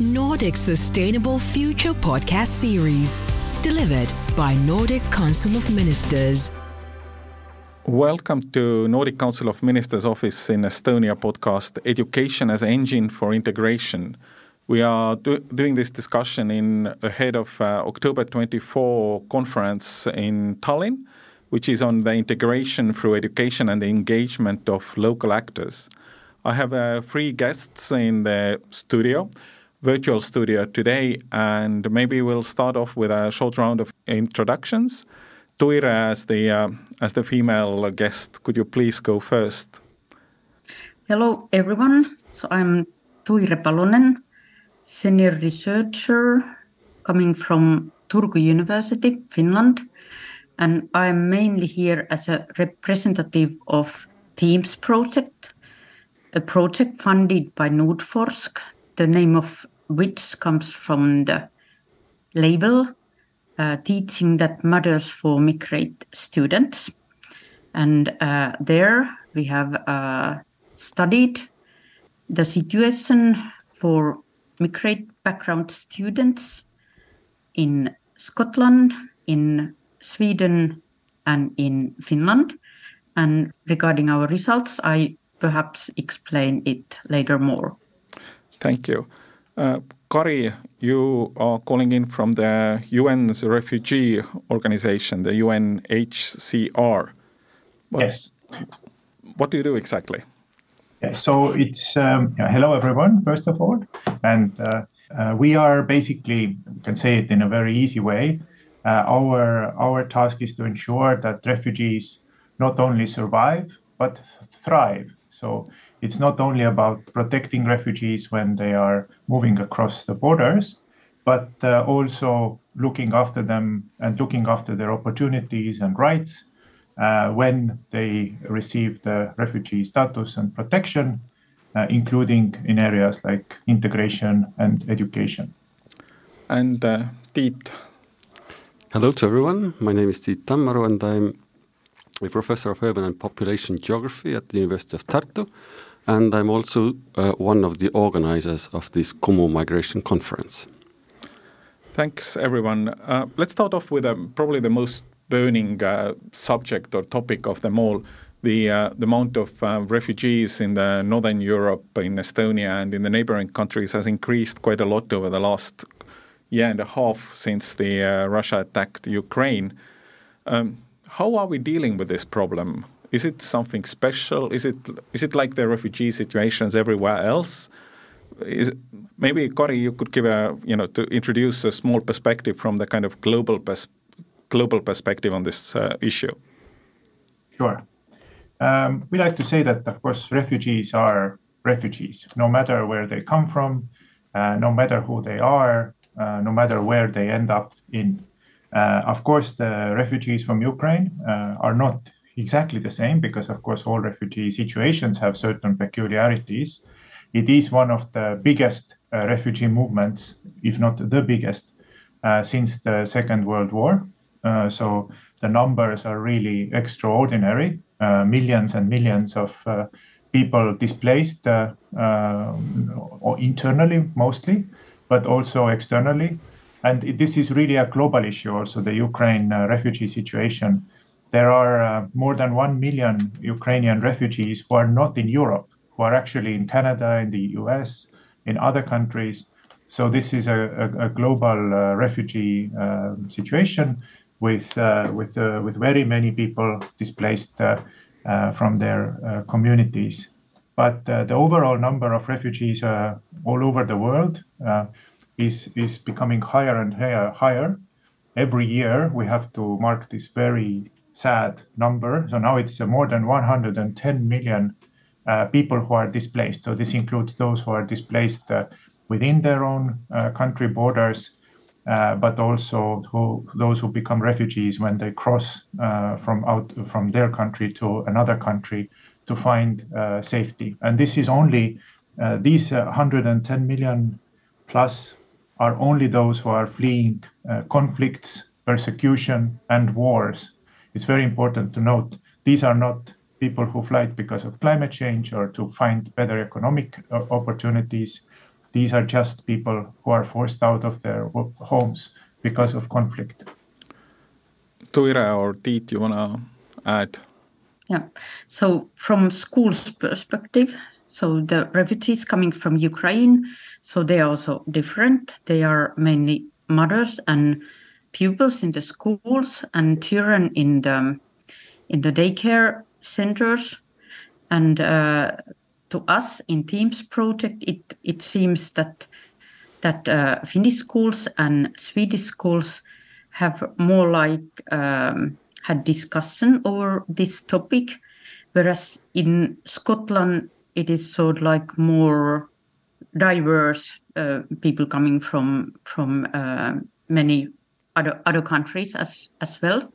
Nordic Sustainable Future podcast series, delivered by Nordic Council of Ministers. Welcome to Nordic Council of Ministers office in Estonia podcast Education as Engine for Integration. We are do doing this discussion in ahead of uh, October 24 conference in Tallinn, which is on the integration through education and the engagement of local actors. I have uh, three guests in the studio virtual studio today, and maybe we'll start off with a short round of introductions. Tuire, as the uh, as the female guest, could you please go first? Hello, everyone. So I'm Tuire Palonen, senior researcher coming from Turku University, Finland, and I'm mainly here as a representative of Teams project, a project funded by Nordforsk the name of which comes from the label uh, teaching that matters for migrate students. And uh, there we have uh, studied the situation for migrate background students in Scotland, in Sweden, and in Finland. And regarding our results, I perhaps explain it later more. Thank you. Uh, Kari, you are calling in from the UN's refugee organization, the UNHCR. What, yes. What do you do exactly? Yeah, so it's um, hello everyone, first of all, and uh, uh, we are basically you can say it in a very easy way. Uh, our our task is to ensure that refugees not only survive but thrive. So it's not only about protecting refugees when they are moving across the borders, but uh, also looking after them and looking after their opportunities and rights uh, when they receive the refugee status and protection, uh, including in areas like integration and education. And uh, Tiit. Hello to everyone. My name is Tiit Tammaru, and I'm a professor of urban and population geography at the University of Tartu and I'm also uh, one of the organizers of this Kumu Migration Conference. Thanks, everyone. Uh, let's start off with uh, probably the most burning uh, subject or topic of them all. The, uh, the amount of uh, refugees in the northern Europe, in Estonia, and in the neighboring countries has increased quite a lot over the last year and a half since the Russia attacked Ukraine. Um, how are we dealing with this problem? Is it something special? Is it is it like the refugee situations everywhere else? Is maybe Kari, you could give a you know to introduce a small perspective from the kind of global pers global perspective on this uh, issue. Sure. Um, we like to say that of course refugees are refugees, no matter where they come from, uh, no matter who they are, uh, no matter where they end up in. Uh, of course, the refugees from Ukraine uh, are not exactly the same because, of course, all refugee situations have certain peculiarities. It is one of the biggest uh, refugee movements, if not the biggest, uh, since the Second World War. Uh, so the numbers are really extraordinary uh, millions and millions of uh, people displaced uh, internally mostly, but also externally. And this is really a global issue, also, the Ukraine refugee situation there are uh, more than 1 million Ukrainian refugees who are not in Europe, who are actually in Canada, in the US, in other countries. So this is a, a, a global uh, refugee uh, situation with uh, with uh, with very many people displaced uh, from their communities. But the overall number of refugees all over the world is is becoming higher and higher. higher. Every year we have to mark this very sad number. So now it's uh, more than 110 million uh, people who are displaced. So this includes those who are displaced uh, within their own uh, country borders, uh, but also who, those who become refugees when they cross uh, from out from their country to another country to find safety. And this is only these 110 million plus are only those who are fleeing conflicts, persecution, and wars it's very important to note these are not people who fly because of climate change or to find better economic uh, opportunities. these are just people who are forced out of their homes because of conflict. Tuire or Tiit, you want to add? Yeah. So from schools' perspective, so the refugees coming from Ukraine, so they are also different. They are mainly mothers and pupils in the schools and children in the in the daycare centers. And uh, to us in Teams project, it it seems that that uh, Finnish schools and Swedish schools have more like um, had discussion over this topic, whereas in Scotland it is sort of like more diverse uh, people coming from from uh, many other other countries as as well.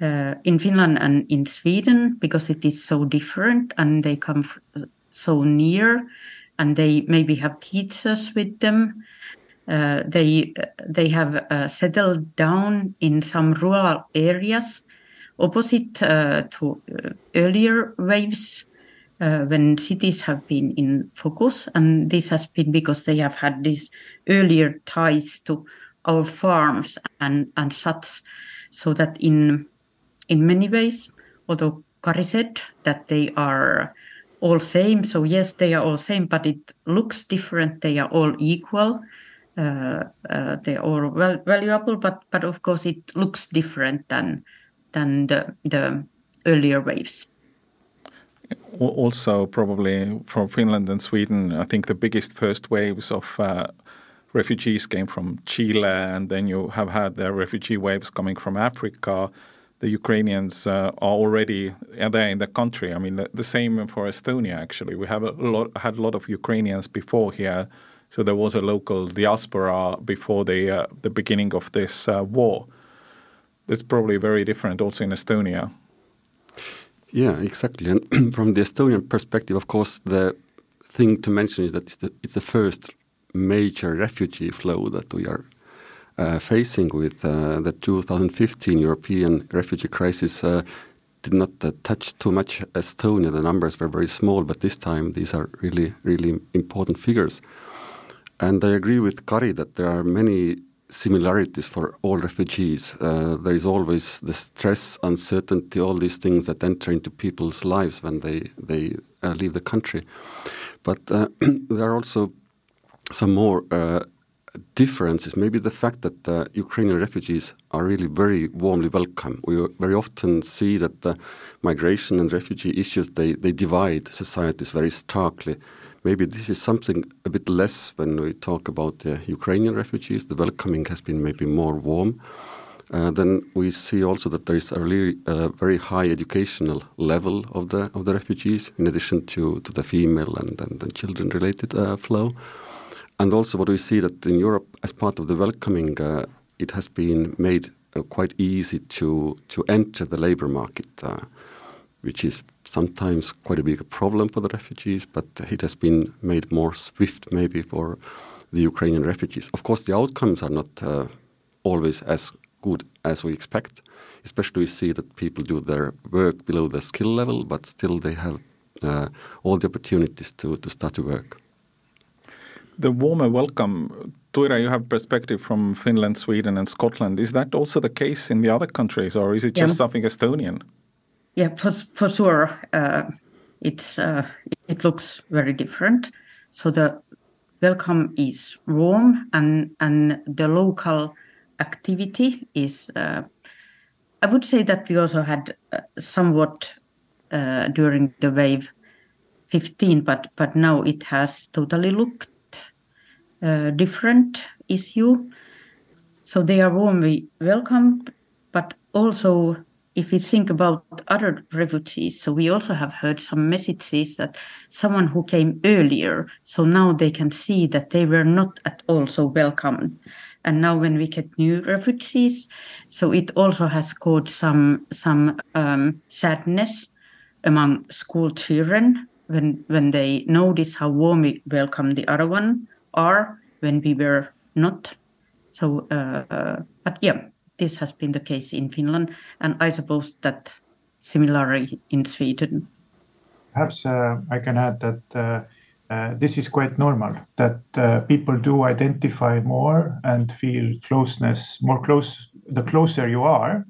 Uh, in Finland and in Sweden, because it is so different and they come so near, and they maybe have teachers with them. Uh, they they have uh, settled down in some rural areas, opposite uh, to uh, earlier waves uh, when cities have been in focus, and this has been because they have had these earlier ties to our farms and and such, so that in in many ways, although Kari said that they are all same, so yes, they are all same, but it looks different. They are all equal. Uh, uh, they are all well valuable, but but of course it looks different than than the the earlier waves. Also, probably from Finland and Sweden, I think the biggest first waves of uh, refugees came from Chile, and then you have had the refugee waves coming from Africa. The Ukrainians uh, are already there in the country. I mean, the, the, same for Estonia. Actually, we have a lot had a lot of Ukrainians before here, so there was a local diaspora before the uh, the beginning of this uh, war. It's probably very different also in Estonia. Yeah, exactly. And from the Estonian perspective, of course, the thing to mention is that it's the, it's the first major refugee flow that we are uh, facing with uh, the 2015 European refugee crisis. Uh, did not uh, touch too much Estonia. The numbers were very small, but this time these are really, really important figures. And I agree with Kari that there are many similarities for all refugees. Uh, there is always the stress, uncertainty, all these things that enter into people's lives when they they uh, leave the country. But uh, there are also some more uh, differences. Maybe the fact that Ukrainian refugees are really very warmly welcome. We very often see that the migration and refugee issues they, they divide societies very starkly maybe this is something a bit less when we talk about the Ukrainian refugees. The welcoming has been maybe more warm. Uh, then we see also that there is a really uh, very high educational level of the of the refugees, in addition to, to the female and, and, and children related uh, flow. And also, what we see that in Europe, as part of the welcoming, uh, it has been made uh, quite easy to to enter the labor market uh, which is sometimes quite a big problem for the refugees, but it has been made more swift maybe for the Ukrainian refugees. Of course, the outcomes are not uh, always as good as we expect. Especially, we see that people do their work below their skill level, but still they have uh, all the opportunities to, to start to work. The warmer welcome, Tuire, you have perspective from Finland, Sweden, and Scotland. Is that also the case in the other countries, or is it just yeah. something Estonian? yeah, for for sure, uh, it's uh, it looks very different. So the welcome is warm, and and the local activity is. Uh, I would say that we also had uh, somewhat uh, during the wave 15, but but now it has totally looked different issue. So they are warmly welcomed, but also if we think about other refugees, so we also have heard some messages that someone who came earlier, so now they can see that they were not at all so welcome. And now when we get new refugees, so it also has caused some some um, sadness among school children when when they notice how warmly welcome the other one are when we were not. So, uh, but yeah, this has been the case in Finland, and I suppose that similarly in Sweden. Perhaps uh, I can add that uh, uh, this is quite normal that uh, people do identify more and feel closeness more close the closer you are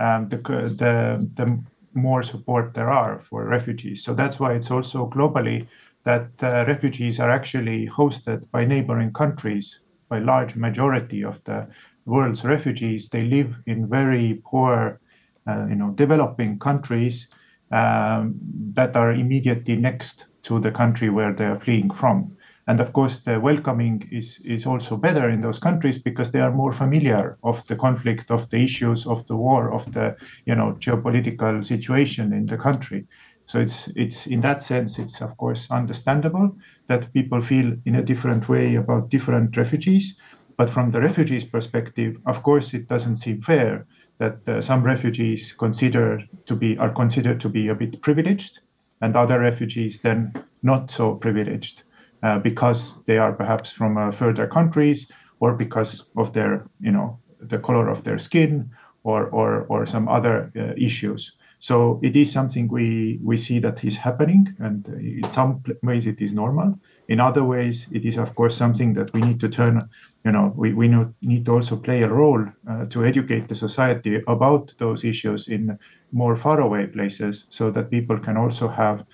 um, the, the, the more support there are for refugees so that's why it's also globally that uh, refugees are actually hosted by neighboring countries by large majority of the world's refugees they live in very poor uh, you know developing countries um, that are immediately next to the country where they are fleeing from. And of course, the welcoming is, is also better in those countries because they are more familiar of the conflict, of the issues, of the war, of the you know geopolitical situation in the country. So it's it's in that sense, it's of course understandable that people feel in a different way about different refugees. But from the refugees' perspective, of course, it doesn't seem fair that uh, some refugees consider to be are considered to be a bit privileged and other refugees then not so privileged uh, because they are perhaps from uh, further countries or because of their you know the color of their skin or or or some other uh, issues so it is something we we see that is happening and in some ways it is normal in other ways it is of course something that we need to turn you know we, we need to also play a role uh, to educate the society about those issues in more faraway places so that people can also have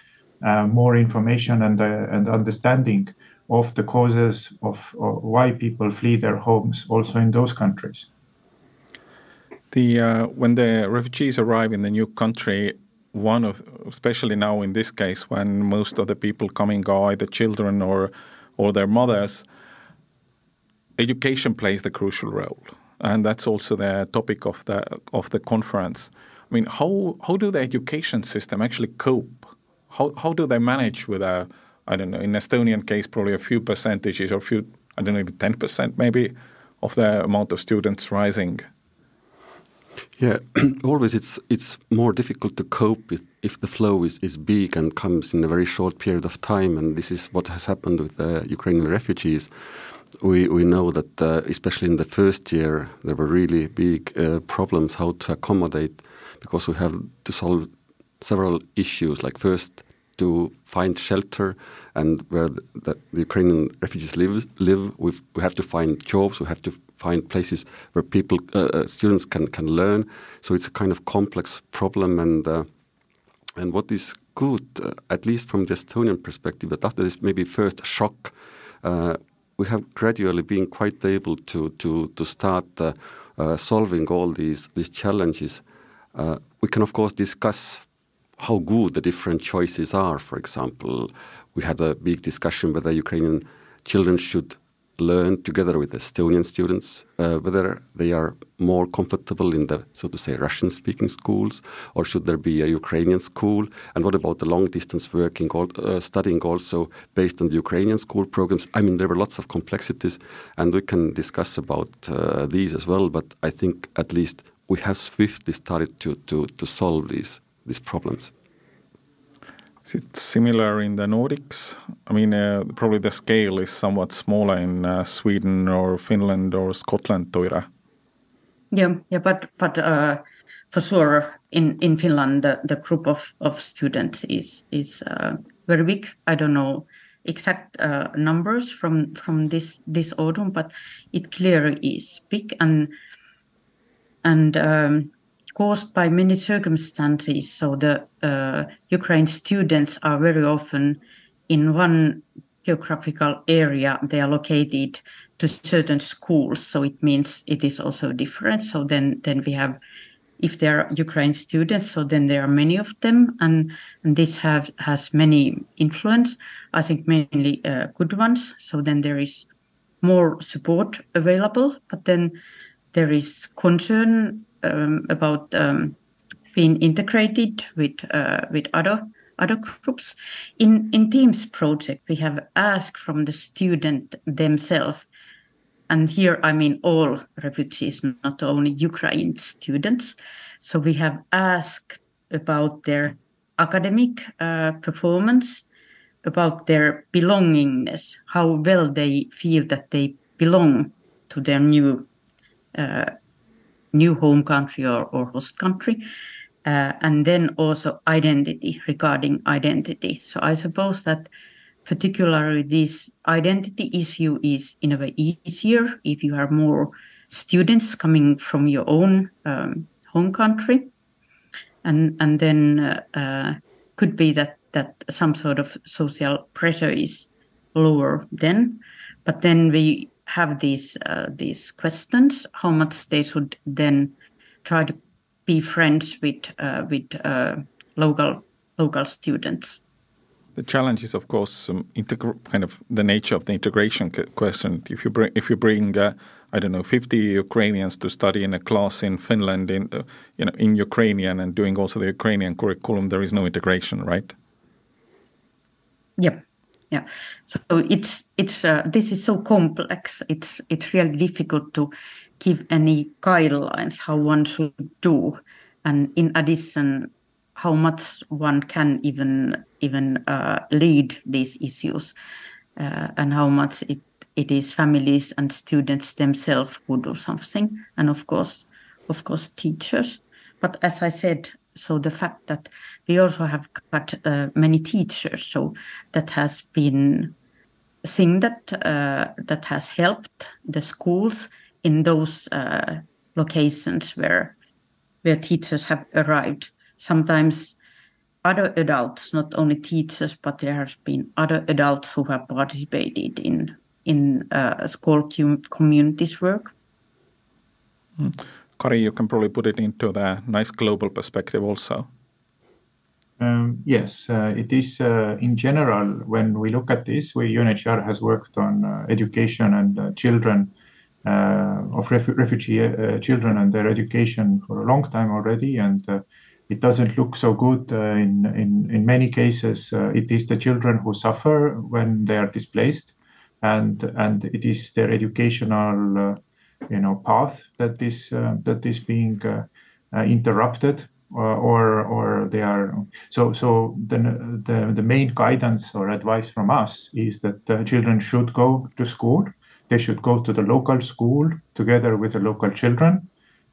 uh, more information and, uh, and understanding of the causes of, of, why people flee their homes also in those countries. The, uh, when the refugees arrive in the new country, one of, especially now in this case, when most of the people coming are either children or, or their mothers, education plays the crucial role. And that's also the topic of the, of the conference. I mean, how how do the education system actually cope? How how do they manage with a I don't know in Estonian case probably a few percentages or a few I don't know even ten percent maybe of the amount of students rising. Yeah, always it's it's more difficult to cope if, if the flow is, is big and comes in a very short period of time, and this is what has happened with the Ukrainian refugees. We we know that uh, especially in the first year there were really big uh, problems how to accommodate because we have to solve several issues. Like first, to find shelter and where the, the, Ukrainian refugees live, live we have to find jobs. We have to find places where people, uh, uh, students can can learn. So it's a kind of complex problem. And uh, and what is good, uh, at least from the Estonian perspective, that after this maybe first shock, uh, we have gradually been quite able to to to start uh, solving all these these challenges. We can, of course, discuss how good the different choices are. For example, we had a big discussion whether Ukrainian children should learn together with Estonian students, uh, whether they are more comfortable in the, so to say, Russian speaking schools, or should there be a Ukrainian school? And what about the long distance working, uh, studying also based on the Ukrainian school programs? I mean, there were lots of complexities, and we can discuss about uh, these as well, but I think at least we have swiftly started to, to, to solve these, these problems. Is it similar in the Nordics? I mean, uh, probably the scale is somewhat smaller in uh, Sweden or Finland or Scotland, Tuire. Yeah, yeah, but but uh, for sure, in in Finland, the, the group of, of students is is uh, very big. I don't know exact uh, numbers from from this this autumn, but it clearly is big and and um, caused by many circumstances. So the uh, Ukraine students are very often in one geographical area. They are located to certain schools, so it means it is also different. So then, then we have, if there are Ukraine students, so then there are many of them, and, and this have has many influence. I think mainly uh, good ones. So then there is more support available, but then there is concern um, about um, being integrated with uh, with other other groups. In in Teams project, we have asked from the student themselves, and here I mean all refugees, not only Ukraine students. So we have asked about their academic uh, performance, about their belongingness, how well they feel that they belong to their new uh, new home country or, or host country. Uh, and then also identity regarding identity. So I suppose that particularly this identity issue is in a way easier if you have more students coming from your own um, home country and and then uh, uh, could be that that some sort of social pressure is lower then but then we have these uh, these questions how much they should then try to be friends with uh, with uh, local local students the challenge is, of course, um, kind of the nature of the integration question. If you bring, if you bring, uh, I don't know, 50 Ukrainians to study in a class in Finland, in uh, you know, in Ukrainian, and doing also the Ukrainian curriculum, there is no integration, right? Yeah, yeah. So it's it's uh, this is so complex. It's it's really difficult to give any guidelines how one should do, and in addition, how much one can even even uh, lead these issues uh, and how much it, it is families and students themselves who do something and of course of course teachers but as i said so the fact that we also have got uh, many teachers so that has been thing that uh, that has helped the schools in those uh, locations where where teachers have arrived sometimes other adults, not only teachers, but there have been other adults who have participated in in uh, school communities work. Mm. Kari, you can probably put it into the nice global perspective also. Um, yes, uh, it is uh, in general, when we look at this, we UNHCR has worked on uh, education and uh, children uh, of ref refugee children and their education for a long time already. And it doesn't look so good uh, in, in, in many cases. Uh, it is the children who suffer when they are displaced, and, and it is their educational uh, you know, path that is, that is being interrupted or or they are so so the, the the main guidance or advice from us is that uh, children should go to school. They should go to the local school together with the local children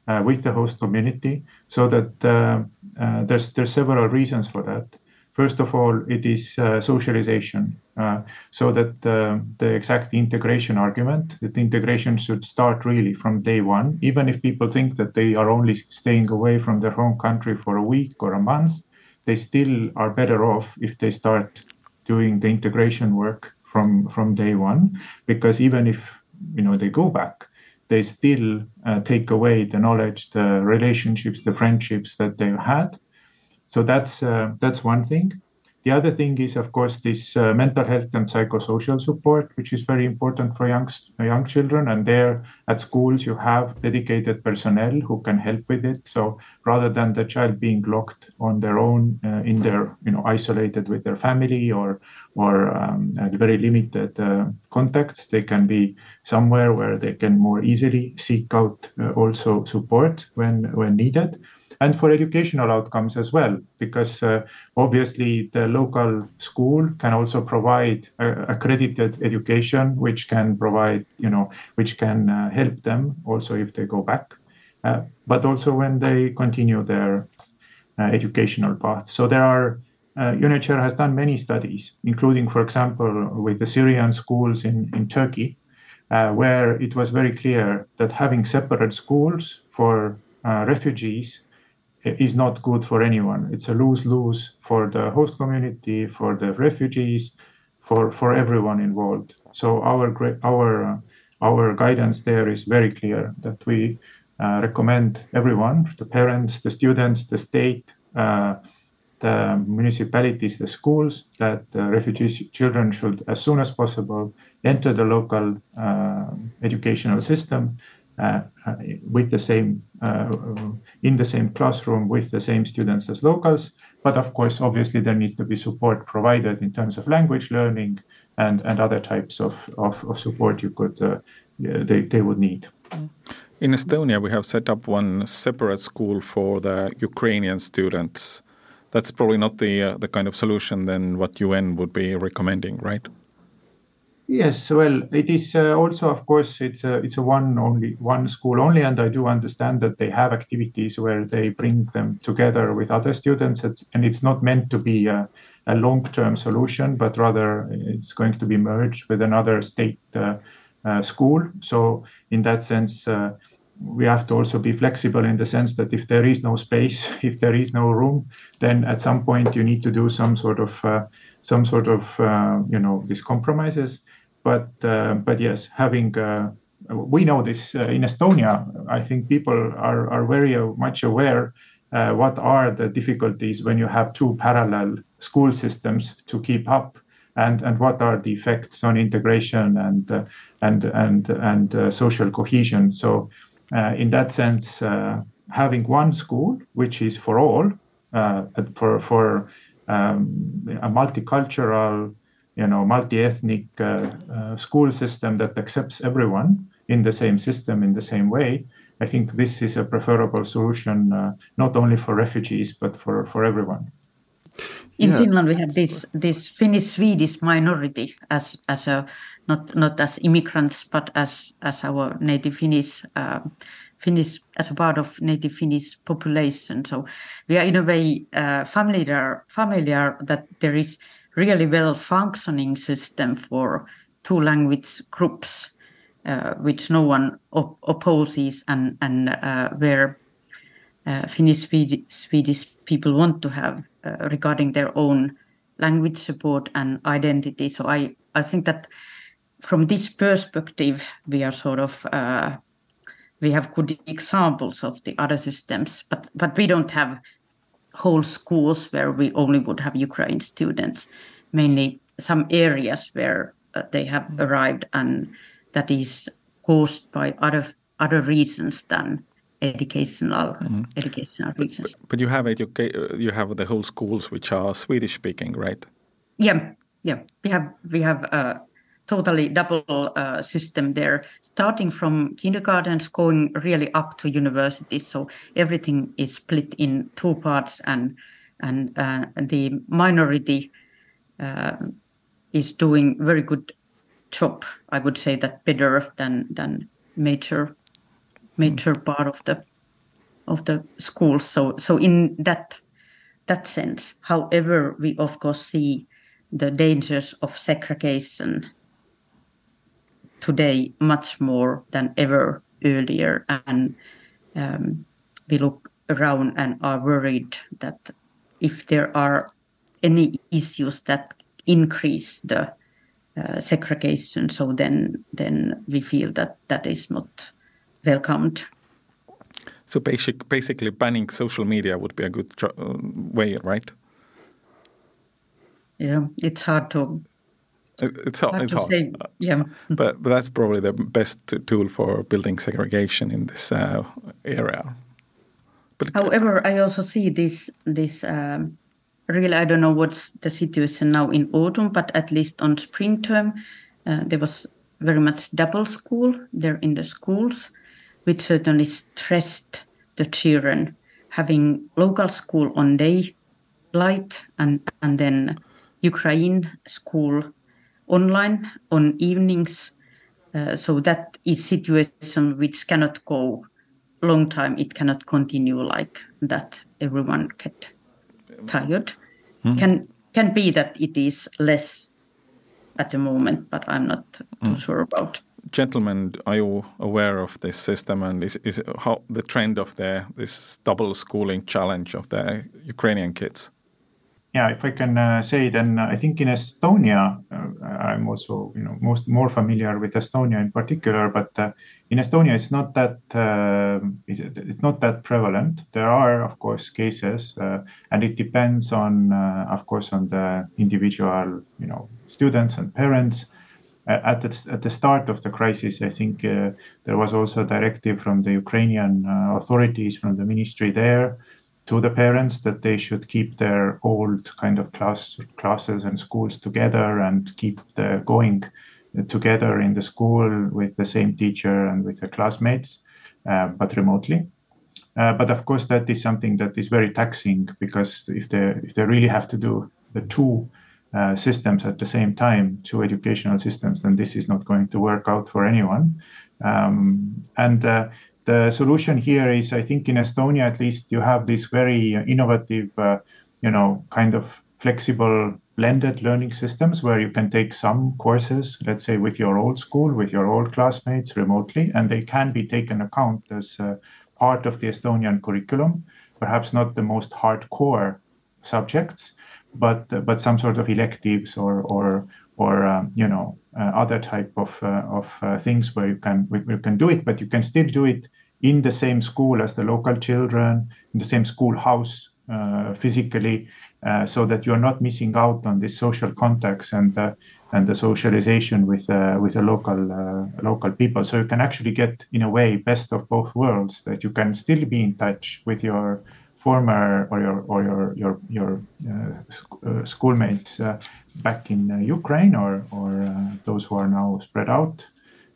uh, with the host community so that uh, uh, there's there's several reasons for that first of all it is uh, socialization uh, so that uh, the exact integration argument that integration should start really from day one even if people think that they are only staying away from their home country for a week or a month they still are better off if they start doing the integration work from from day one because even if you know they go back they still uh, take away the knowledge, the relationships, the friendships that they've had. So that's uh, that's one thing. The other thing is, of course, this uh, mental health and psychosocial support, which is very important for young young children. And there at schools, you have dedicated personnel who can help with it. So rather than the child being locked on their own uh, in their, you know, isolated with their family or or um, very limited uh, contacts, they can be somewhere where they can more easily seek out uh, also support when when needed and for educational outcomes as well, because uh, obviously the local school can also provide uh, accredited education, which can provide, you know, which can uh, help them also if they go back, uh, but also when they continue their uh, educational path. So there are. Uh, UNHCR has done many studies, including, for example, with the Syrian schools in, in Turkey, where it was very clear that having separate schools for refugees is not good for anyone. It's a lose-lose for the host community, for the refugees, for for everyone involved. So our our uh, our guidance there is very clear that we uh, recommend everyone, the parents, the students, the state, uh, the municipalities, the schools, that refugee children should, as soon as possible, enter the local uh, educational system uh, uh, with the same uh, in the same classroom with the same students as locals. But of course, obviously, there needs to be support provided in terms of language learning and, and other types of, of, of support you could they, they would need. In Estonia, we have set up one separate school for the Ukrainian students. That's probably not the uh, the kind of solution than what UN would be recommending, right? Yes, well, it is uh, also, of course, it's a it's a one only one school only, and I do understand that they have activities where they bring them together with other students, it's, and it's not meant to be a, a long-term solution, but rather it's going to be merged with another state uh, uh, school. So in that sense, uh, we have to also be flexible in the sense that if there is no space, if there is no room, then at some point you need to do some sort of uh, some sort of uh, you know these compromises. But uh, but yes, having uh, we know this uh, in Estonia. I think people are are very much aware what are the difficulties when you have two parallel school systems to keep up. And, and what are the effects on integration and uh, and and and uh, social cohesion? So, uh, in that sense, having one school which is for all, for for um, a multicultural, you know, multi-ethnic uh, uh, school system that accepts everyone in the same system in the same way. I think this is a preferable solution uh, not only for refugees but for for everyone. In yeah. Finland, we have this this Finnish Swedish minority as as a not not as immigrants but as as our native Finnish uh, Finnish as a part of native Finnish population. So we are in a way uh, familiar familiar that there is really well functioning system for two language groups, uh, which no one op- opposes, and and uh, where uh, Finnish Swedish people want to have uh, regarding their own language support and identity. So I I think that from this perspective, we are sort of uh, we have good examples of the other systems, but but we don't have whole schools where we only would have Ukraine students. Mainly some areas where uh, they have arrived, and that is caused by other other reasons than educational mm-hmm. educational reasons. But, but, you have educa- you have the whole schools which are Swedish speaking, right? Yeah, yeah. We have we have uh, totally double uh, system there, starting from kindergartens going really up to university. So everything is split in two parts, and and uh, the minority uh, is doing very good job. I would say that better than than major major mm. part of the of the schools. So so in that that sense, however, we of course see the dangers of segregation today much more than ever earlier. And um, we look around and are worried that if there are any issues that increase the uh, segregation, so then then we feel that that is not welcomed. So basic, basically, banning social media would be a good way, right? Yeah, it's hard to it's hard. It's hard. Say, yeah. But but that's probably the best tool for building segregation in this uh, area. But however, I also see this this. Um, really, I don't know what's the situation now in autumn, but at least on spring term, uh, there was very much double school there in the schools, which certainly stressed the children having local school on day light and and then Ukraine school online on evenings. Uh, so that is situation which cannot go long time. It cannot continue like that. Everyone get tired. Mm. Can can be that it is less at the moment, but I'm not too mm. sure about. Gentlemen, are you aware of this system and is, is how the trend of the this double schooling challenge of the Ukrainian kids? Yeah, if I can uh, say, then uh, I think in Estonia, uh, I'm also you know most more familiar with Estonia in particular, but uh, in Estonia it's not that um, it's not that prevalent. There are of course cases, uh, and it depends on uh, of course on the individual you know students and parents. At the, at the start of the crisis, I think there was also a directive from the Ukrainian authorities, from the ministry there, to the parents that they should keep their old kind of class classes and schools together and keep the going together in the school with the same teacher and with the classmates, uh, but remotely. Uh, but of course, that is something that is very taxing because if they if they really have to do the two uh, systems at the same time, two educational systems, then this is not going to work out for anyone. Um, and uh, the solution here is, I think, in Estonia at least, you have this very innovative, uh, you know, kind of flexible blended learning systems where you can take some courses, let's say with your old school, with your old classmates remotely, and they can be taken account as uh, part of the Estonian curriculum. Perhaps not the most hardcore subjects, but uh, but some sort of electives or or or um, you know uh, other type of uh, of uh, things where you can you can do it, but you can still do it in the same school as the local children, in the same schoolhouse uh, physically, uh, so that you're not missing out on this social contacts and uh, and the socialization with uh, with the local uh, local people. So you can actually get, in a way, best of both worlds. That you can still be in touch with your former or your or your your your uh, schoolmates back in Ukraine or or those who are now spread out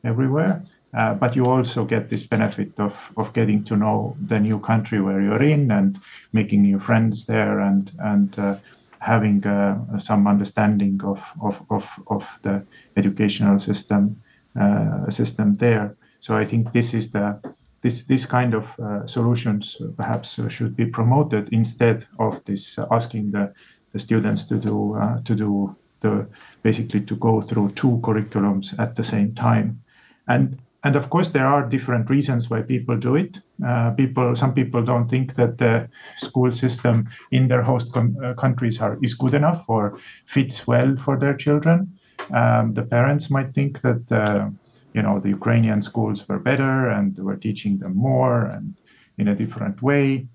everywhere. Uh, but you also get this benefit of, of getting to know the new country where you're in and making new friends there and and uh, having uh, some understanding of, of, of, of the educational system uh, system there. So I think this is the this this kind of uh, solutions perhaps should be promoted instead of this asking the, the students to do to do the basically to go through two curriculums at the same time. And and of course there are different reasons why people do it. Uh, people some people don't think that the school system in their host com- uh, countries are is good enough or fits well for their children. Um, the parents might think that uh, you know the ukrainian schools were better and were teaching them more and in a different way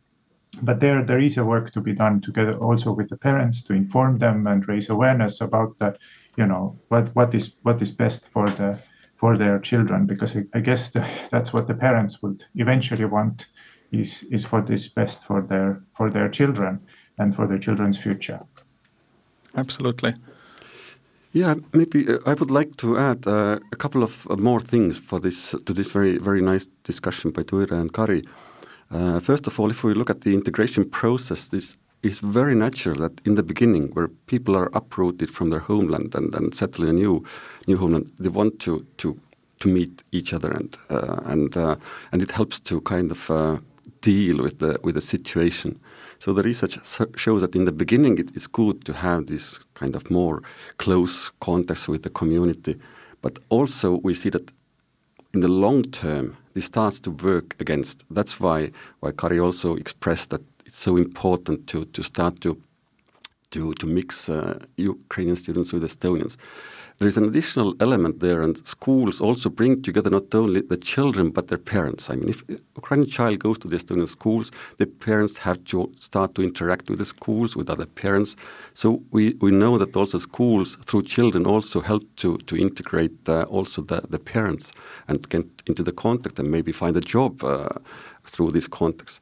but there there is a work to be done together also with the parents to inform them and raise awareness about that you know what what is what is best for the for their children because I, I guess the, that's what the parents would eventually want is is for this best for their for their children and for their children's future. Absolutely. Yeah, maybe uh, I would like to add uh, a couple of uh, more things for this to this very very nice discussion by Tuire and Kari. Uh, first of all, if we look at the integration process, this is very natural that in the beginning, where people are uprooted from their homeland and, and settle in a new new homeland, they want to to to meet each other and uh, and uh, and it helps to kind of uh, deal with the with the situation. So the research shows that in the beginning it is good to have this kind of more close contacts with the community, but also we see that in the long term this starts to work against. That's why why Kari also expressed that it's so important to, to start to, to, to mix uh, Ukrainian students with Estonians. There is an additional element there, and schools also bring together not only the children but their parents. I mean, if Ukrainian child goes to the Estonian schools, the parents have to start to interact with the schools, with other parents. So we, we know that also schools, through children, also help to, to integrate uh, also the, the parents and get into the contact and maybe find a job uh, through this context.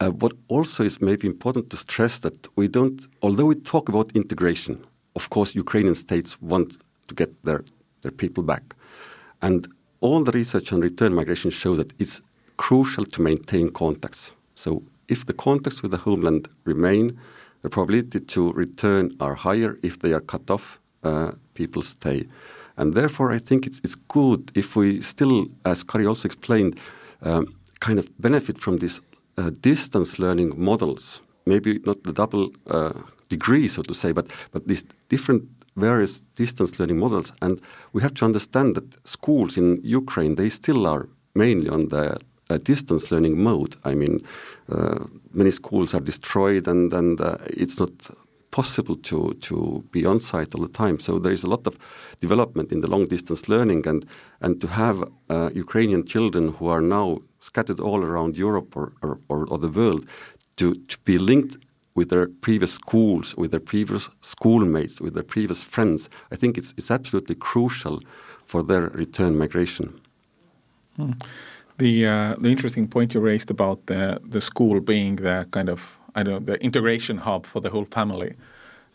Uh, what also is maybe important to stress that we don't, although we talk about integration, of course, Ukrainian states want to get their, their people back. And all the research on return migration shows that it's crucial to maintain contacts. So if the contacts with the homeland remain, the probability to return are higher. If they are cut off, uh, people stay. And therefore, I think it's, it's good if we still, as Kari also explained, um, kind of benefit from these uh, distance learning models, maybe not the double uh, degree, so to say, but, but these different various distance learning models. And we have to understand that schools in Ukraine, they still are mainly on the uh, distance learning mode. I mean, uh, many schools are destroyed and, and uh, it's not possible to, to be on site all the time. So there is a lot of development in the long distance learning and, and to have uh, Ukrainian children who are now scattered all around Europe or, or, or, the world to, to be linked with their previous schools, with their previous schoolmates, with their previous friends. I think it's, it's absolutely crucial for their return migration. Hmm. The, uh, the interesting point you raised about the, the school being the kind of, I don't know, the integration hub for the whole family.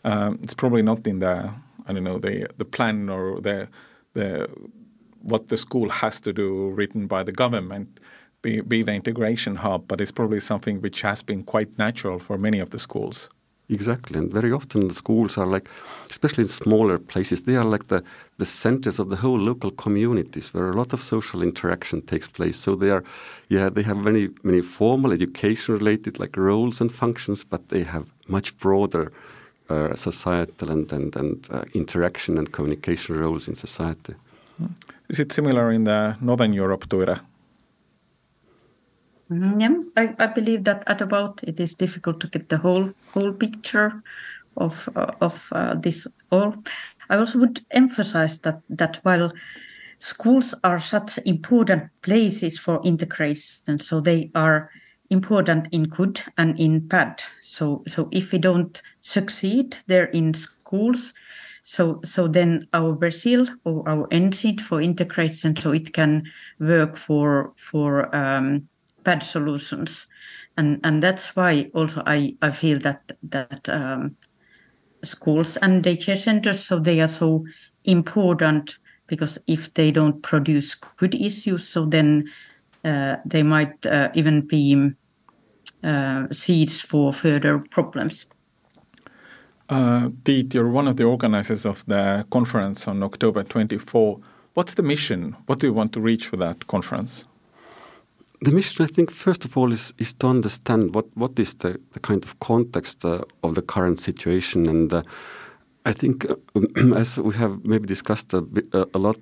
Um, it's probably not in the, I don't know, the, the plan or the, the, what the school has to do written by the government be, be the integration hub, but it's probably something which has been quite natural for many of the schools. Exactly, and very often the schools are like, especially in smaller places, they are like the, the centers of the whole local communities where a lot of social interaction takes place. So they are, yeah, they have many many formal education related like roles and functions, but they have much broader uh, societal and and, and uh, interaction and communication roles in society. Is it similar in the Northern Europe, Tuire? Mm, yeah, I, I believe that at about it is difficult to get the whole whole picture of uh, of uh, this all. I also would emphasize that that while schools are such important places for integration, so they are important in good and in bad. So so if we don't succeed there in schools, so so then our Brazil or our engine for integration, so it can work for for um, bad solutions, and and that's why also I I feel that that um, schools and daycare centers so they are so important because if they don't produce good issues, so then uh, they might uh, even be uh, seeds for further problems. Uh, you're one of the organizers of the conference on October 24. What's the mission? What do you want to reach with that conference? The mission, I think, first of all, is, is to understand what, what is the, the kind of context uh, of the current situation. And uh, I think, uh, as we have maybe discussed a, bit, uh, a lot,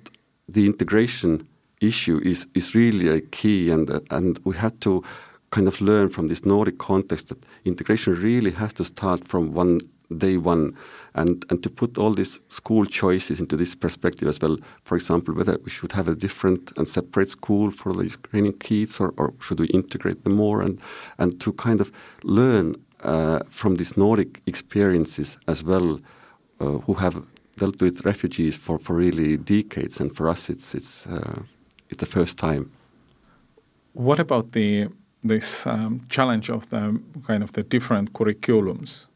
the integration issue is, is really a key. And, uh, and we had to kind of learn from this Nordic context that integration really has to start from one day one and, and to put all these school choices into this perspective as well. For example, whether we should have a different and separate school for the Ukrainian kids or, or should we integrate them more and, and to kind of learn uh, from these Nordic experiences as well, uh, who have dealt with refugees for, for really decades. And for us, it's, it's, uh, it's the first time. What about the this um, challenge of the kind of the different curriculums?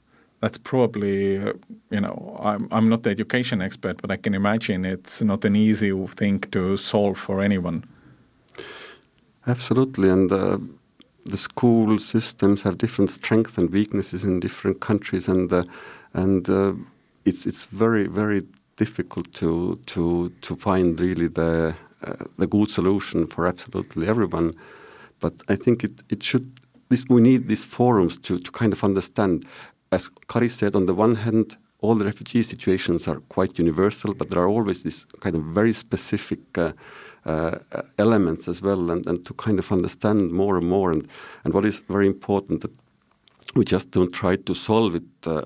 That's probably uh, you know I'm I'm not the education expert, but I can imagine it's not an easy thing to solve for anyone. Absolutely, and uh, the school systems have different strengths and weaknesses in different countries, and uh, and uh, it's it's very very difficult to to to find really the uh, the good solution for absolutely everyone. But I think it it should this we need these forums to to kind of understand as Kari said, on the one hand, all the refugee situations are quite universal, but there are always these kind of very specific uh, uh, elements as well, and, and to kind of understand more and more. And, and what is very important that we just don't try to solve it uh,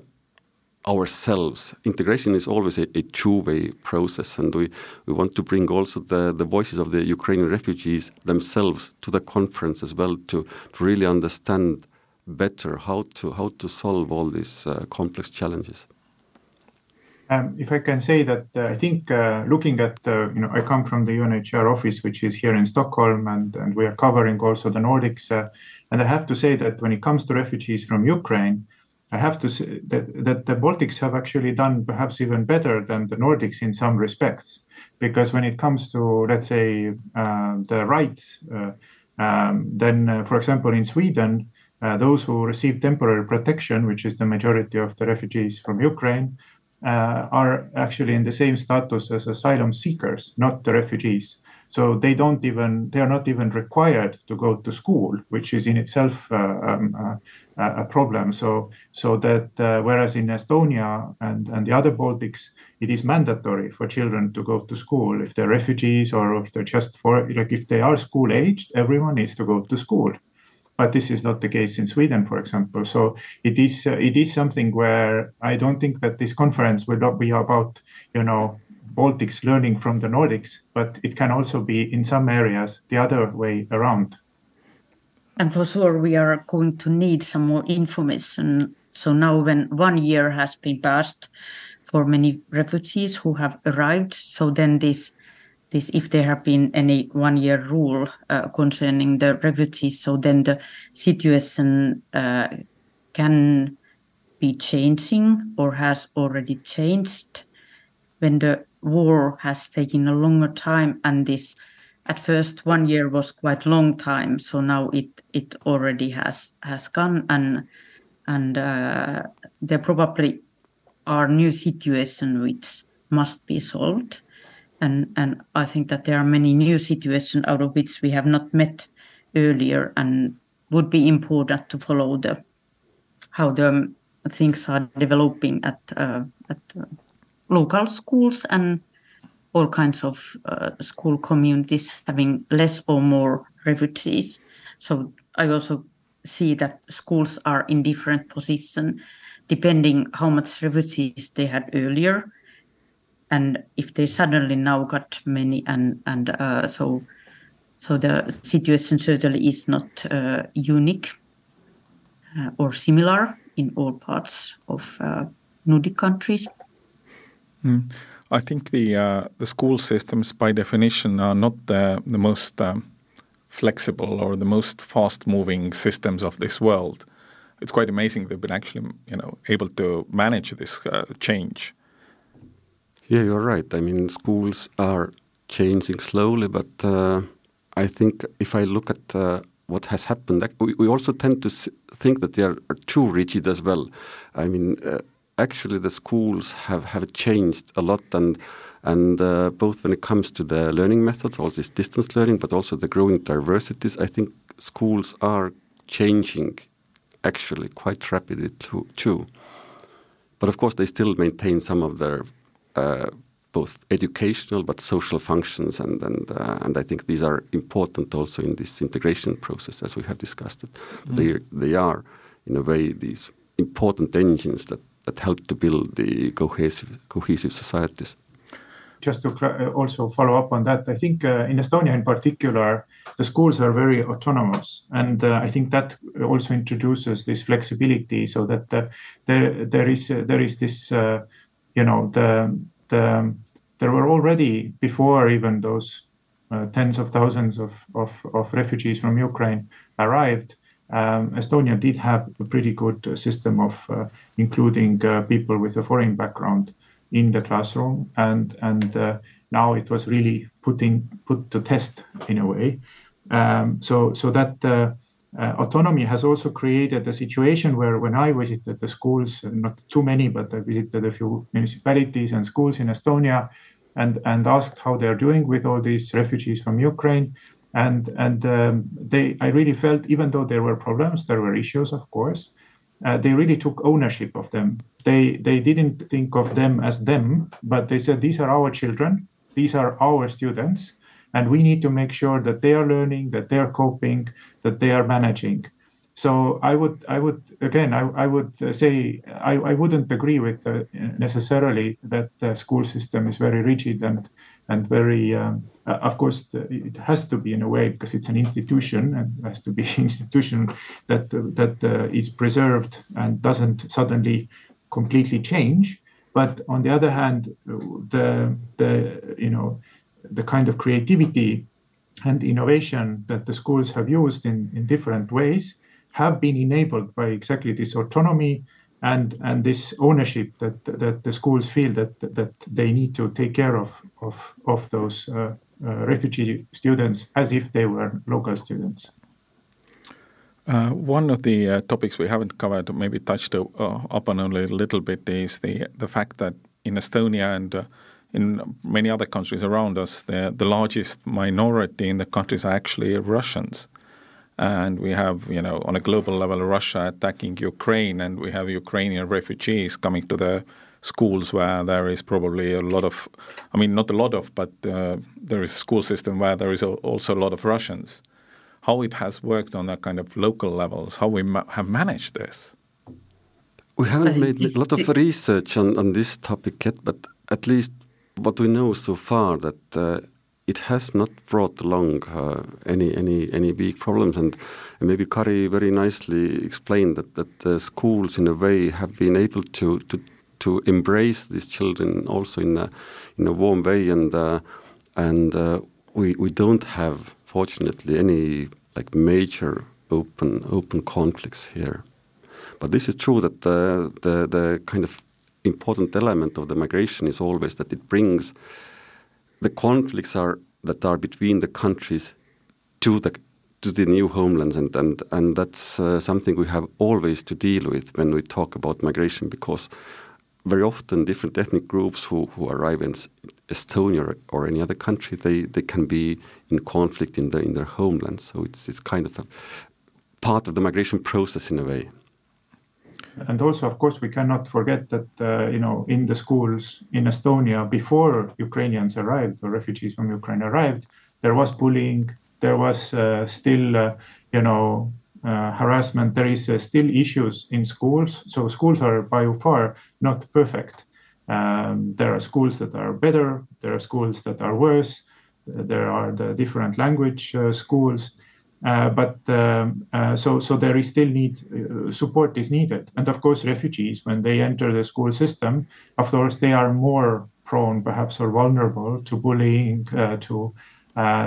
ourselves. Integration is always a, a two-way process, and we, we want to bring also the, the voices of the Ukrainian refugees themselves to the conference as well to, to really understand better how to how to solve all these uh, complex challenges. Um, if I can say that, uh, I think uh, looking at, uh, you know, I come from the UNHCR office, which is here in Stockholm, and, and we are covering also the Nordics. Uh, and I have to say that when it comes to refugees from Ukraine, I have to say that, that the Baltics have actually done perhaps even better than the Nordics in some respects. Because when it comes to, let's say, uh, the rights, um, then, for example, in Sweden, uh, those who receive temporary protection, which is the majority of the refugees from Ukraine, uh, are actually in the same status as asylum seekers, not the refugees. So they don't even they are not even required to go to school, which is in itself uh, um, uh, a problem. So so that uh, whereas in Estonia and and the other Baltics, it is mandatory for children to go to school if they're refugees or if they're just for like if they are school aged, everyone needs to go to school but this is not the case in Sweden, for example. So it is uh, it is something where I don't think that this conference will not be about you know Baltics learning from the Nordics, but it can also be in some areas the other way around. And for sure, we are going to need some more information. So now, when one year has been passed for many refugees who have arrived, so then this this if there have been any one year rule uh, concerning the refugees so then the situation uh, can be changing or has already changed when the war has taken a longer time and this at first one year was quite long time so now it it already has has gone and and uh, there probably are new situations which must be solved. And, and I think that there are many new situations out of which we have not met earlier and would be important to follow the how the things are developing at uh, at uh, local schools and all kinds of uh, school communities having less or more refugees. So I also see that schools are in different position depending how much refugees they had earlier and if they suddenly now got many and and uh, so so the situation certainly is not uh, unique uh, or similar in all parts of uh, Nordic countries. Mm. I think the uh, the school systems, by definition, are not the the most um, flexible or the most fast-moving systems of this world. It's quite amazing they've been actually, you know, able to manage this uh, change. Yeah, you're right. I mean, schools are changing slowly, but uh, I think if I look at uh, what has happened, we, we also tend to think that they are, too rigid as well. I mean, uh, actually, the schools have, have changed a lot, and and uh, both when it comes to the learning methods, all this distance learning, but also the growing diversities, I think schools are changing actually quite rapidly too. too. But of course, they still maintain some of their both educational but social functions, and and uh, and I think these are important also in this integration process, as we have discussed. It. Mm. They they are in a way these important engines that that help to build the cohesive cohesive societies just to uh, also follow up on that, I think uh, in Estonia in particular, the schools are very autonomous, and uh, I think that also introduces this flexibility, so that uh, there there is uh, there is this, uh, you know, the the there were already before even those tens of thousands of, of, of refugees from Ukraine arrived. Um, Estonia did have a pretty good system of including people with a foreign background in the classroom, and and uh, now it was really putting put to test in a way. Um, so so that uh, autonomy has also created a situation where when I visited the schools, not too many, but I visited a few municipalities and schools in Estonia, and and asked how they're doing with all these refugees from Ukraine. And and um, they, I really felt, even though there were problems, there were issues, of course, uh, they really took ownership of them. They they didn't think of them as them, but they said these are our children, these are our students, and we need to make sure that they are learning, that they are coping, that they are managing. So I would I would again I, I would say I, I wouldn't agree with uh, necessarily that the school system is very rigid and and very um, uh, of course it has to be in a way because it's an institution and has to be an institution that that uh, is preserved and doesn't suddenly completely change but on the other hand the the you know the kind of creativity and innovation that the schools have used in in different ways have been enabled by exactly this autonomy and and this ownership that that the schools feel that that they need to take care of of of those uh, uh, refugee students as if they were local students. Uh, one of the uh, topics we haven't covered, maybe touched uh, upon only a little bit, is the the fact that in Estonia and uh, in many other countries around us, the the largest minority in the countries are actually Russians and we have, you know, on a global level, Russia attacking Ukraine, and we have Ukrainian refugees coming to the schools where there is probably a lot of, I mean, not a lot of, but uh, there is a school system where there is also a lot of Russians. How it has worked on that kind of local levels, how we ma have managed this? We haven't made a lot of research on, on this topic yet, but at least what we know so far that uh, it has not brought along uh, any any any big problems, and, maybe Kari very nicely explained that that the schools in a way have been able to to to embrace these children also in a in a warm way, and uh, and uh, we we don't have fortunately any like major open open conflicts here, but this is true that the the the kind of important element of the migration is always that it brings the conflicts are that are between the countries to the to the new homelands, and and and that's uh, something we have always to deal with when we talk about migration, because very often different ethnic groups who, who arrive in Estonia or, or any other country, they, they can be in conflict in their in their homeland. So it's it's kind of a part of the migration process in a way. And also, of course, we cannot forget that uh, you know in the schools in Estonia before Ukrainians arrived or refugees from Ukraine arrived, there was bullying, there was uh, still uh, you know uh, harassment. There is uh, still issues in schools. So schools are by far not perfect. Um, there are schools that are better. There are schools that are worse. There are the different language uh, schools. Uh, but um, uh, so so there is still need uh, support is needed, and of course refugees when they enter the school system, of course they are more prone perhaps or vulnerable to bullying, to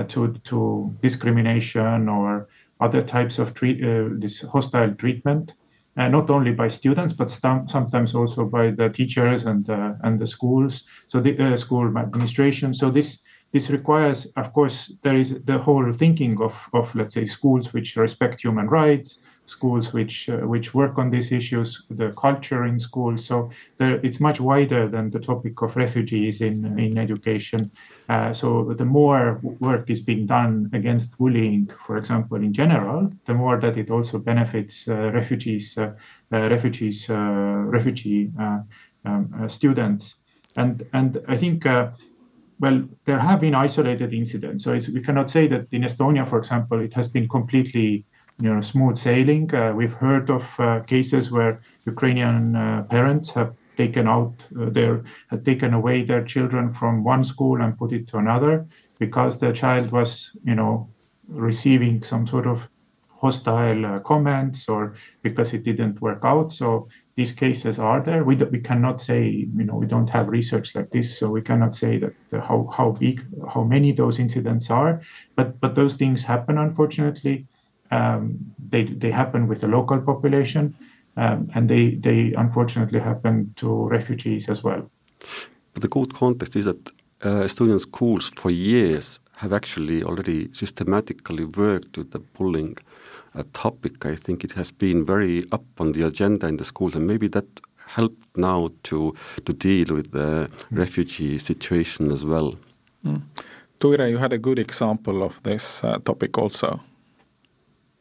to to discrimination or other types of treat, this hostile treatment, uh, not only by students but st- sometimes also by the teachers and uh, and the schools, so the uh, school administration. So this this requires, of course, there is the whole thinking of of let's say schools which respect human rights, schools which uh, which work on these issues, the culture in schools. So there, it's much wider than the topic of refugees in in education. Uh, so the more work is being done against bullying, for example, in general, the more that it also benefits uh, refugees, uh, uh, refugees, refugee um, students. And and I think well, there have been isolated incidents. So we cannot say that in Estonia, for example, it has been completely you know, smooth sailing. Uh, we've heard of uh, cases where Ukrainian uh, parents have taken out uh, their, had taken away their children from one school and put it to another because the child was, you know, receiving some sort of hostile uh, comments or because it didn't work out. So these cases are there. We, we cannot say, you know, we don't have research like this, so we cannot say that uh, how how big, how many those incidents are. But but those things happen, unfortunately um, they they happen with the local population, um, and they they unfortunately happen to refugees as well. But the good context is that uh, Estonian schools for years have actually already systematically worked with the bullying uh, topic. I think it has been very up on the agenda in the schools, and maybe that helped now to to deal with the mm. refugee situation as well. Mm. Tuire, you had a good example of this uh, topic also.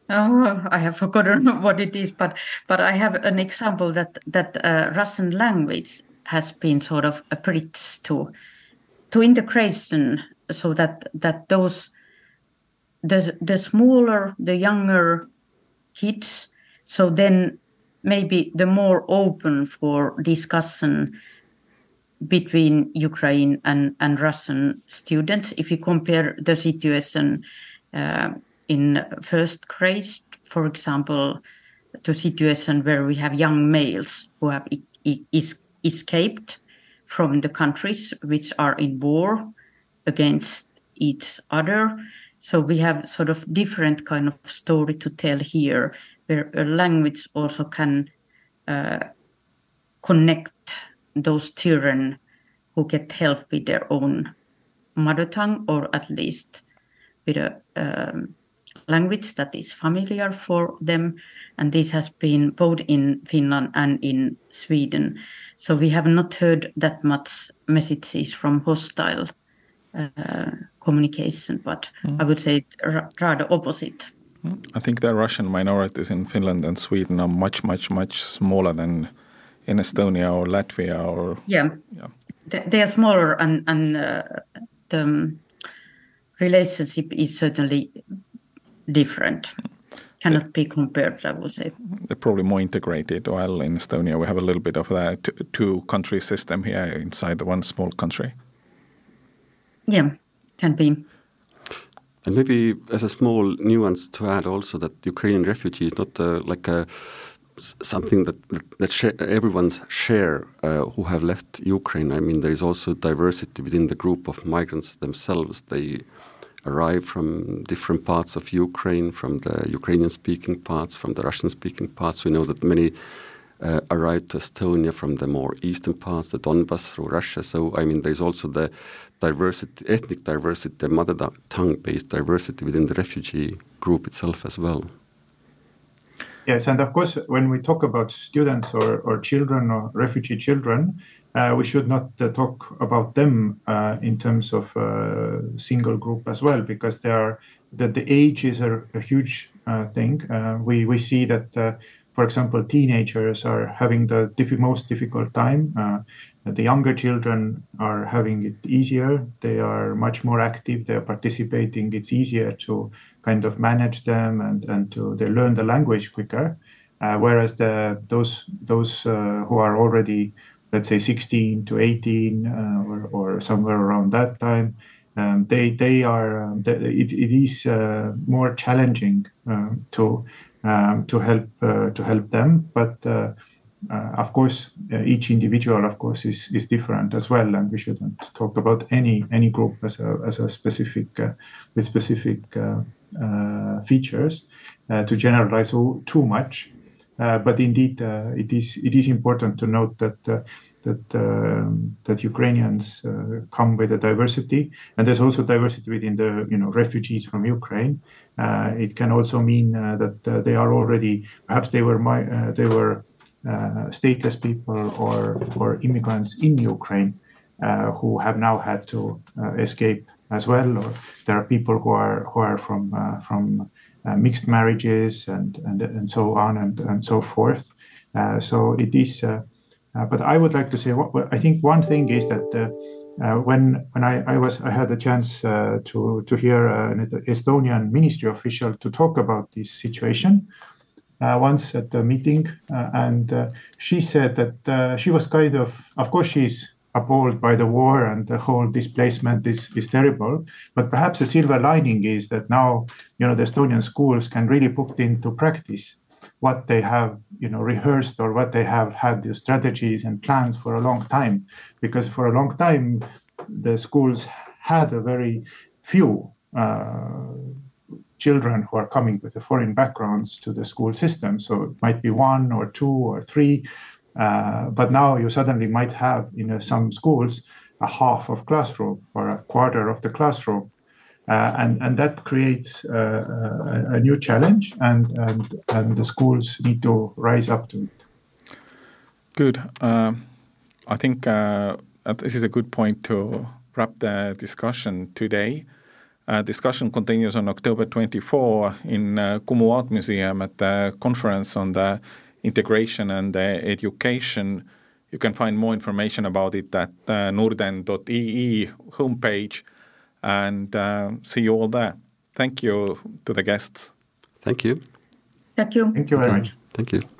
Oh, I have forgotten what it is, but but I have an example that that uh, Russian language has been sort of a bridge to to integration, so that that those the the smaller, the younger kids, so then maybe the more open for discussion between Ukraine and and Russian students. If you compare the situation. Uh, in first grade, for example, to situation where we have young males who have is, escaped from the countries which are in war against each other. So we have sort of different kind of story to tell here, where a language also can uh, connect those children who get help with their own mother tongue, or at least with a um, language that is familiar for them. And this has been both in Finland and in Sweden. So we have not heard that much messages from hostile uh, communication, but mm. I would say rather opposite. I think the Russian minorities in Finland and Sweden are much, much, much smaller than in Estonia or Latvia or yeah, yeah. they are smaller and and uh, the um, relationship is certainly different. Cannot be compared, I would say. They're probably more integrated. While in Estonia, we have a little bit of that two country system here inside the one small country. Yeah, can be. And maybe as a small nuance to add also that Ukrainian refugee is not uh, like a something that that share, everyone's share uh, who have left Ukraine. I mean, there is also diversity within the group of migrants themselves. They arrive from different parts of Ukraine, from the Ukrainian speaking parts, from the Russian speaking parts. We know that many uh, arrived to Estonia from the more eastern parts, the Donbass through Russia. So, I mean, there's also the diversity, ethnic diversity, the mother tongue based diversity within the refugee group itself as well. Yes, and of course, when we talk about students or, or children or refugee children, uh, we should not uh, talk about them uh, in terms of uh, single group as well, because they are that the age is a, a huge uh, thing. Uh, we we see that for example, teenagers are having the most difficult time. Uh, the younger children are having it easier. They are much more active. They are participating. It's easier to kind of manage them and, and to they learn the language quicker. Uh, whereas the those those uh, who are already let's say 16 to 18 uh, or, or somewhere around that time um, they they are um, it, it is uh, more challenging um, to um, to help uh, to help them. But uh, uh, of course, each individual, of course, is is different as well, and we shouldn't talk about any any group as a as a specific with specific features to generalize too much. Uh, but indeed, uh, it is it is important to note that uh, that um, that Ukrainians come with a diversity, and there's also diversity within the you know refugees from Ukraine. Uh, it can also mean uh, that uh, they are already perhaps they were my, they were stateless people or or immigrants in Ukraine who have now had to escape as well, or there are people who are who are from from mixed marriages and, and and so on and and so forth. so it is. but I would like to say, what, I think one thing is that uh, when when I, I, was I had a chance uh, to to hear uh, an Estonian ministry official to talk about this situation uh, once at a meeting, uh, and uh, she said that she was kind of of course she's appalled by the war and the whole displacement is is terrible, but perhaps a silver lining is that now you know the Estonian schools can really put into practice what they have you know rehearsed or what they have had the strategies and plans for a long time because for a long time the schools had a very few uh, children who are coming with a foreign backgrounds to the school system so it might be one or two or three uh, but now you suddenly might have in uh, some schools a half of classroom or a quarter of the classroom uh, and, and that creates uh, a, a, new challenge, and, and, and the schools need to rise up to it. Good. Uh, I think uh, this is a good point to wrap the discussion today. Uh, discussion continues on October 24 in uh, Kumu Art Museum at the conference on the integration and the education. You can find more information about it at uh, norden.ee homepage and uh, see you all there. Thank you to the guests. Thank you. Thank you. Thank you very much. Thank you.